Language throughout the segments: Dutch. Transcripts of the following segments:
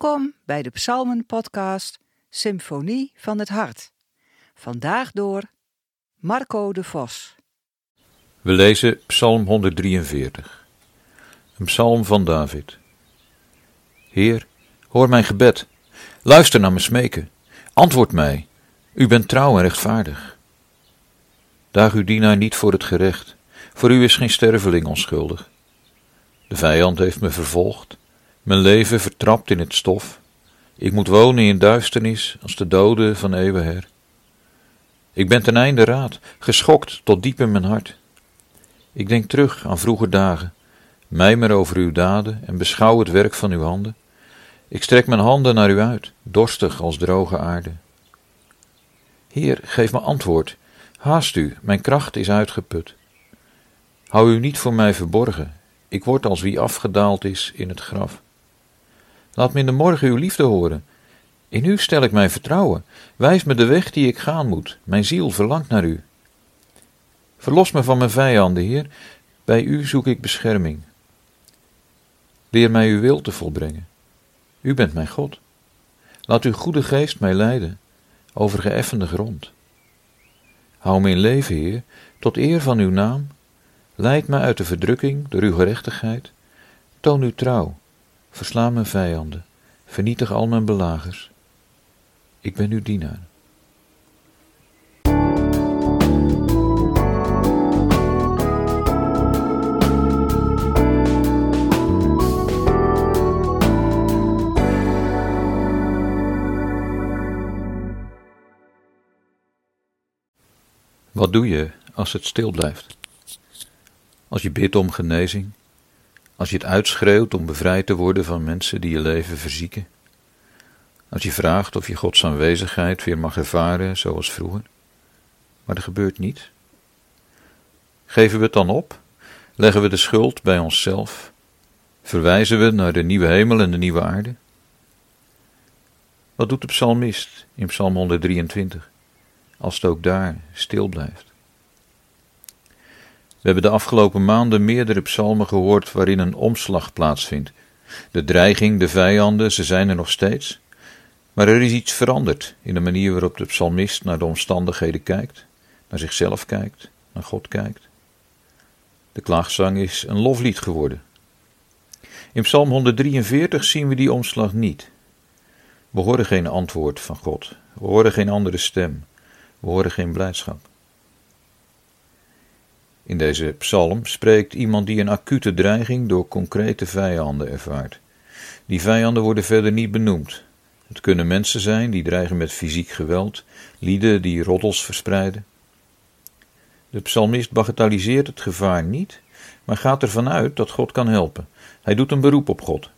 Welkom bij de Psalmen-podcast Symfonie van het Hart. Vandaag door Marco de Vos. We lezen Psalm 143, een psalm van David. Heer, hoor mijn gebed, luister naar mijn smeken, antwoord mij, u bent trouw en rechtvaardig. Daag uw dienaar niet voor het gerecht, voor u is geen sterveling onschuldig. De vijand heeft me vervolgd, mijn leven vertrapt in het stof. Ik moet wonen in duisternis als de doden van eeuwenher. Ik ben ten einde raad, geschokt tot diep in mijn hart. Ik denk terug aan vroege dagen, mijmer over uw daden en beschouw het werk van uw handen. Ik strek mijn handen naar u uit, dorstig als droge aarde. Heer, geef me antwoord. Haast u, mijn kracht is uitgeput. Hou u niet voor mij verborgen. Ik word als wie afgedaald is in het graf. Laat me in de morgen uw liefde horen. In u stel ik mijn vertrouwen. Wijs me de weg die ik gaan moet. Mijn ziel verlangt naar u. Verlos me van mijn vijanden, Heer. Bij u zoek ik bescherming. Leer mij uw wil te volbrengen. U bent mijn God. Laat uw goede geest mij leiden over geëffende grond. Hou me in leven, Heer, tot eer van uw naam. Leid mij uit de verdrukking door uw gerechtigheid. Toon uw trouw Versla mijn vijanden, vernietig al mijn belagers. Ik ben uw dienaar. Wat doe je als het stil blijft? Als je bidt om genezing, als je het uitschreeuwt om bevrijd te worden van mensen die je leven verzieken. Als je vraagt of je Gods aanwezigheid weer mag ervaren zoals vroeger. Maar er gebeurt niet. Geven we het dan op? Leggen we de schuld bij onszelf? Verwijzen we naar de nieuwe hemel en de nieuwe aarde? Wat doet de psalmist in Psalm 123 als het ook daar stil blijft? We hebben de afgelopen maanden meerdere psalmen gehoord waarin een omslag plaatsvindt. De dreiging, de vijanden, ze zijn er nog steeds. Maar er is iets veranderd in de manier waarop de psalmist naar de omstandigheden kijkt, naar zichzelf kijkt, naar God kijkt. De klaagzang is een loflied geworden. In Psalm 143 zien we die omslag niet. We horen geen antwoord van God, we horen geen andere stem, we horen geen blijdschap. In deze psalm spreekt iemand die een acute dreiging door concrete vijanden ervaart. Die vijanden worden verder niet benoemd. Het kunnen mensen zijn die dreigen met fysiek geweld, lieden die roddels verspreiden. De psalmist bagatelliseert het gevaar niet, maar gaat ervan uit dat God kan helpen. Hij doet een beroep op God.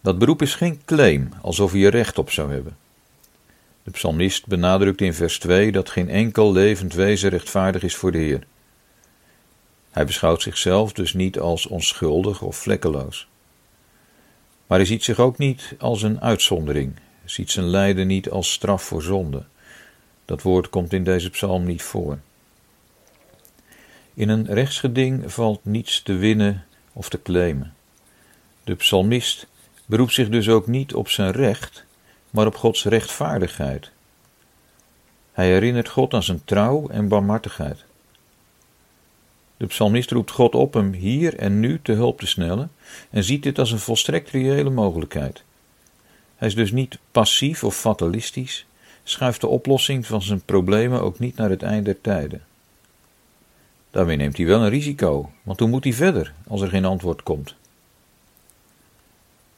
Dat beroep is geen claim, alsof hij er recht op zou hebben. De psalmist benadrukt in vers 2 dat geen enkel levend wezen rechtvaardig is voor de Heer. Hij beschouwt zichzelf dus niet als onschuldig of vlekkeloos. Maar hij ziet zich ook niet als een uitzondering, ziet zijn lijden niet als straf voor zonde. Dat woord komt in deze psalm niet voor. In een rechtsgeding valt niets te winnen of te claimen. De psalmist beroept zich dus ook niet op zijn recht, maar op Gods rechtvaardigheid. Hij herinnert God aan zijn trouw en barmhartigheid. De psalmist roept God op hem hier en nu te hulp te snellen en ziet dit als een volstrekt reële mogelijkheid. Hij is dus niet passief of fatalistisch, schuift de oplossing van zijn problemen ook niet naar het eind der tijden. Daarmee neemt hij wel een risico, want hoe moet hij verder als er geen antwoord komt?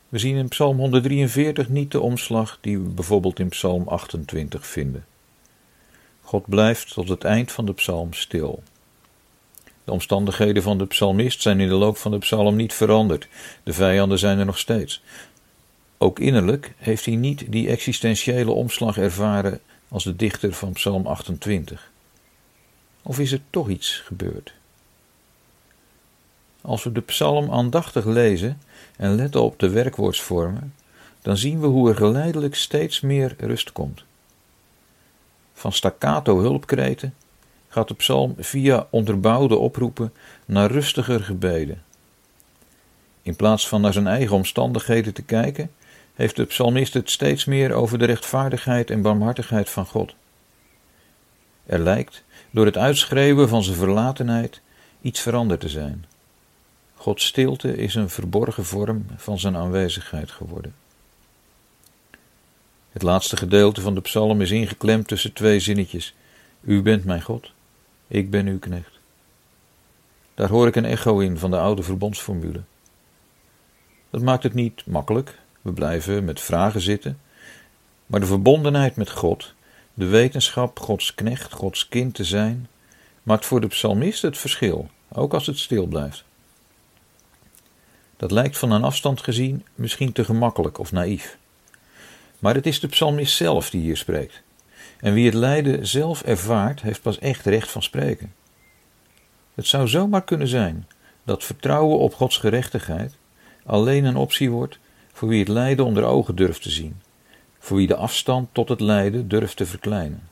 We zien in Psalm 143 niet de omslag die we bijvoorbeeld in Psalm 28 vinden. God blijft tot het eind van de psalm stil. De omstandigheden van de psalmist zijn in de loop van de psalm niet veranderd. De vijanden zijn er nog steeds. Ook innerlijk heeft hij niet die existentiële omslag ervaren als de dichter van Psalm 28. Of is er toch iets gebeurd? Als we de psalm aandachtig lezen en letten op de werkwoordsvormen, dan zien we hoe er geleidelijk steeds meer rust komt. Van staccato hulpkreten gaat de psalm via onderbouwde oproepen naar rustiger gebeden. In plaats van naar zijn eigen omstandigheden te kijken, heeft de psalmist het steeds meer over de rechtvaardigheid en barmhartigheid van God. Er lijkt, door het uitschreeuwen van zijn verlatenheid, iets veranderd te zijn. Gods stilte is een verborgen vorm van zijn aanwezigheid geworden. Het laatste gedeelte van de psalm is ingeklemd tussen twee zinnetjes. U bent mijn God, ik ben uw knecht. Daar hoor ik een echo in van de oude verbondsformule. Dat maakt het niet makkelijk, we blijven met vragen zitten, maar de verbondenheid met God, de wetenschap Gods knecht, Gods kind te zijn, maakt voor de psalmist het verschil, ook als het stil blijft. Dat lijkt van een afstand gezien misschien te gemakkelijk of naïef. Maar het is de psalmist zelf die hier spreekt. En wie het lijden zelf ervaart, heeft pas echt recht van spreken. Het zou zomaar kunnen zijn dat vertrouwen op Gods gerechtigheid alleen een optie wordt voor wie het lijden onder ogen durft te zien, voor wie de afstand tot het lijden durft te verkleinen.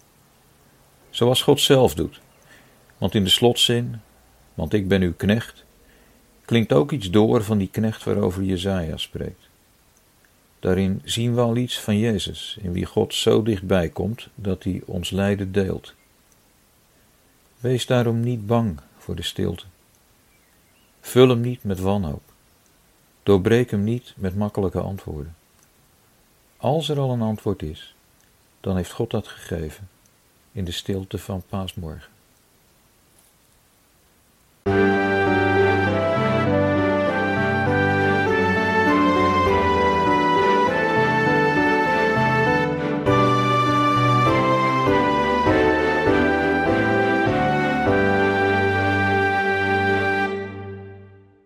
Zoals God zelf doet. Want in de slotzin, want ik ben uw knecht, klinkt ook iets door van die knecht waarover Jezaja spreekt. Daarin zien we al iets van Jezus, in wie God zo dichtbij komt dat hij ons lijden deelt. Wees daarom niet bang voor de stilte. Vul hem niet met wanhoop. Doorbreek hem niet met makkelijke antwoorden. Als er al een antwoord is, dan heeft God dat gegeven in de stilte van paasmorgen.